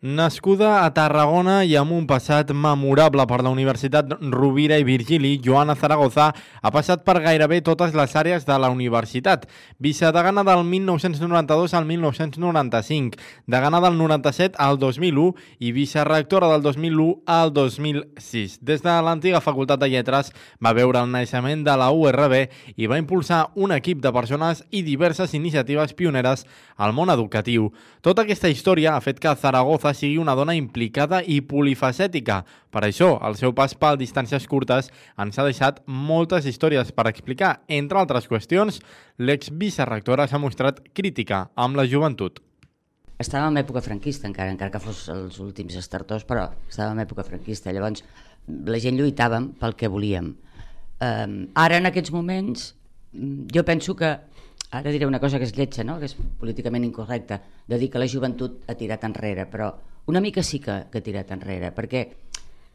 Nascuda a Tarragona i amb un passat memorable per la Universitat Rovira i Virgili, Joana Zaragoza ha passat per gairebé totes les àrees de la universitat. Vicedegana del 1992 al 1995, degana del 97 al 2001 i vicerectora del 2001 al 2006. Des de l'antiga Facultat de Lletres va veure el naixement de la URB i va impulsar un equip de persones i diverses iniciatives pioneres al món educatiu. Tota aquesta història ha fet que Zaragoza Rafa sigui una dona implicada i polifacètica. Per això, el seu pas per distàncies curtes ens ha deixat moltes històries per explicar. Entre altres qüestions, l'ex-vicerectora s'ha mostrat crítica amb la joventut. Estàvem en època franquista, encara, encara que fos els últims estartors, però estàvem en època franquista. Llavors, la gent lluitàvem pel que volíem. Um, ara, en aquests moments, jo penso que ara diré una cosa que és lletja, no? que és políticament incorrecta, de dir que la joventut ha tirat enrere, però una mica sí que, que ha tirat enrere, perquè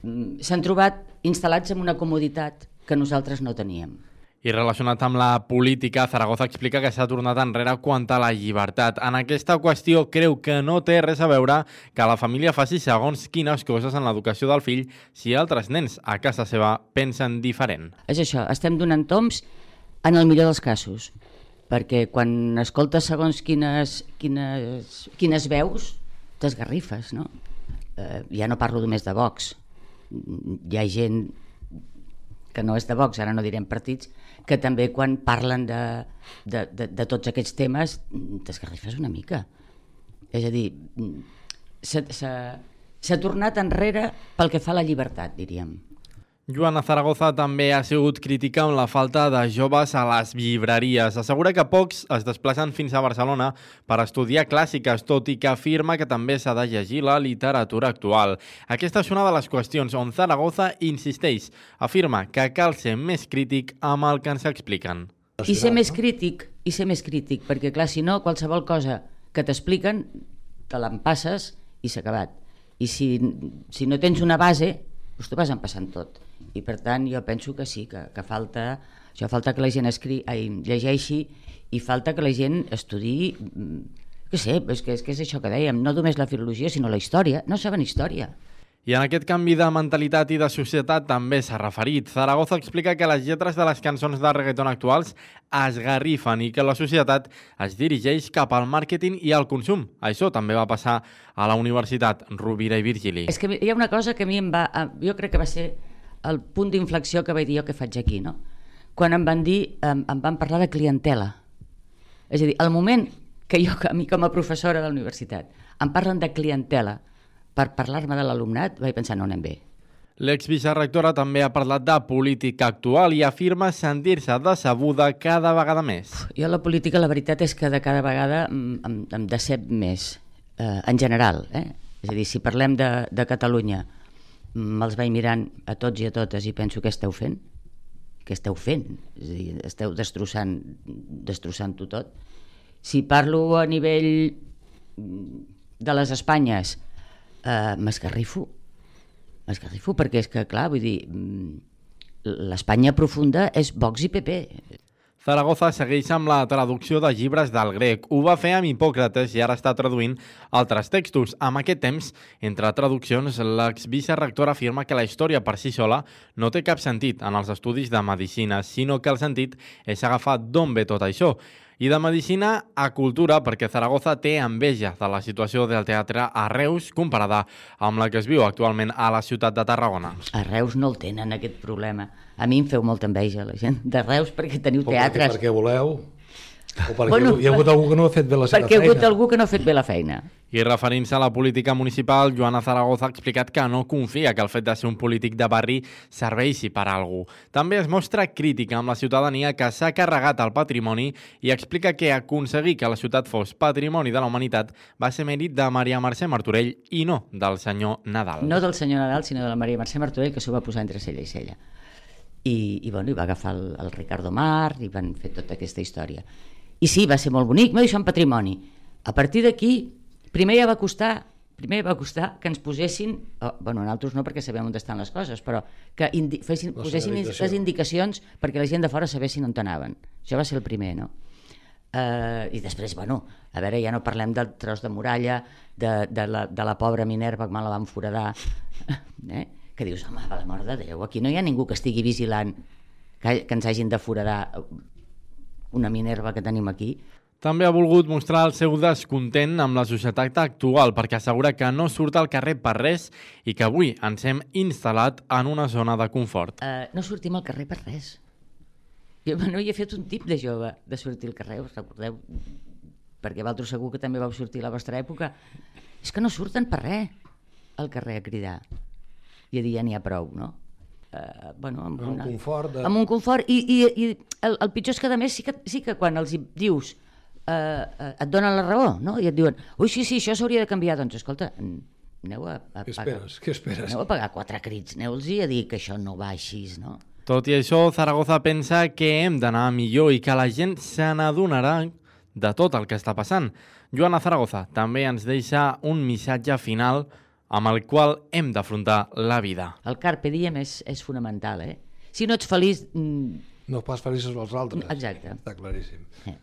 mm, s'han trobat instal·lats en una comoditat que nosaltres no teníem. I relacionat amb la política, Zaragoza explica que s'ha tornat enrere quant a la llibertat. En aquesta qüestió creu que no té res a veure que la família faci segons quines coses en l'educació del fill si altres nens a casa seva pensen diferent. És això, estem donant toms en el millor dels casos perquè quan escoltes segons quines, quines, quines veus t'esgarrifes, no? Eh, ja no parlo només de Vox, hi ha gent que no és de Vox, ara no direm partits, que també quan parlen de, de, de, de tots aquests temes t'esgarrifes una mica. És a dir, s'ha tornat enrere pel que fa a la llibertat, diríem. Joana Zaragoza també ha sigut crítica amb la falta de joves a les llibreries. Assegura que pocs es desplacen fins a Barcelona per estudiar clàssiques, tot i que afirma que també s'ha de llegir la literatura actual. Aquesta és una de les qüestions on Zaragoza insisteix. Afirma que cal ser més crític amb el que ens expliquen. I ser més crític, i ser més crític, perquè clar, si no, qualsevol cosa que t'expliquen, te l'empasses i s'ha acabat. I si, si no tens una base, doncs t'ho vas empassant tot. I per tant jo penso que sí, que, que falta això falta que la gent escri, ai, llegeixi i falta que la gent estudi mm, que sé, és que, és que és això que dèiem, no només la filologia sinó la història, no saben història i en aquest canvi de mentalitat i de societat també s'ha referit. Zaragoza explica que les lletres de les cançons de reggaeton actuals es garrifen i que la societat es dirigeix cap al màrqueting i al consum. Això també va passar a la Universitat Rovira i Virgili. És que hi ha una cosa que a mi em va... Jo crec que va ser el punt d'inflexió que vaig dir jo que faig aquí, no? Quan em van dir, em, em van parlar de clientela. És a dir, el moment que jo, a mi com a professora de la universitat, em parlen de clientela per parlar-me de l'alumnat, vaig pensar, no anem bé. L'exvicerrectora també ha parlat de política actual i afirma sentir-se decebuda cada vegada més. Jo la política, la veritat és que de cada vegada em, em, decep més, eh, en general. Eh? És a dir, si parlem de, de Catalunya, me'ls vaig mirant a tots i a totes i penso què esteu fent què esteu fent és a dir, esteu destrossant destrossant-ho tot si parlo a nivell de les Espanyes eh, m'esgarrifo m'esgarrifo perquè és que clar vull dir l'Espanya profunda és Vox i PP Zaragoza segueix amb la traducció de llibres del grec. Ho va fer amb Hipòcrates i ara està traduint altres textos. Amb aquest temps, entre traduccions, l'exvicerrector afirma que la història per si sola no té cap sentit en els estudis de medicina, sinó que el sentit és agafar d'on ve tot això i de medicina a cultura perquè Zaragoza té enveja de la situació del teatre a Reus comparada amb la que es viu actualment a la ciutat de Tarragona. A Reus no el tenen aquest problema. A mi em feu molta enveja la gent de Reus perquè teniu teatres. Perquè, perquè voleu o perquè bueno, hi ha hagut algú que no ha fet bé la seva feina. Perquè hi ha hagut algú que no ha fet bé la feina. I referint-se a la política municipal, Joana Zaragoza ha explicat que no confia que el fet de ser un polític de barri serveixi per a algú. També es mostra crítica amb la ciutadania que s'ha carregat el patrimoni i explica que aconseguir que la ciutat fos patrimoni de la humanitat va ser mèrit de Maria Mercè Martorell i no del senyor Nadal. No del senyor Nadal, sinó de la Maria Mercè Martorell, que s'ho va posar entre cella i cella. I, i, bueno, i va agafar el, el Ricardo Mar i van fer tota aquesta història i sí, va ser molt bonic, m'ha deixat un patrimoni. A partir d'aquí, primer ja va costar primer va costar que ens posessin, oh, bueno, nosaltres no perquè sabem on estan les coses, però que indi fessin, posessin les indicacions perquè la gent de fora sabessin on anaven. Això va ser el primer, no? Eh, I després, bueno, a veure, ja no parlem del tros de muralla, de, de, la, de la pobra Minerva que me la van foradar, eh? que dius, home, per la mort de Déu, aquí no hi ha ningú que estigui vigilant que, que ens hagin de foradar una Minerva que tenim aquí. També ha volgut mostrar el seu descontent amb la societat actual perquè assegura que no surt al carrer per res i que avui ens hem instal·lat en una zona de confort. Uh, no sortim al carrer per res. Jo no hi he fet un tip de jove de sortir al carrer, us recordeu? Perquè vosaltres segur que també vau sortir a la vostra època. És que no surten per res al carrer a cridar i a dir ja n'hi ha prou, no? Uh, bueno, amb, amb una, un confort. De... Amb un confort. I, i, i el, el pitjor és que, a més, sí que, sí que quan els dius eh, uh, et donen la raó, no? I et diuen, ui, sí, sí, això s'hauria de canviar. Doncs, escolta, aneu a, a què esperes? Què esperes? Aneu a pagar quatre crits, aneu-los a dir que això no va així, no? Tot i això, Zaragoza pensa que hem d'anar millor i que la gent se n'adonarà de tot el que està passant. Joana Zaragoza també ens deixa un missatge final amb el qual hem d'afrontar la vida. El carpe diem és, és fonamental, eh? Si no ets feliç... Mm, no pas feliços els altres. Exacte. Està claríssim. Eh.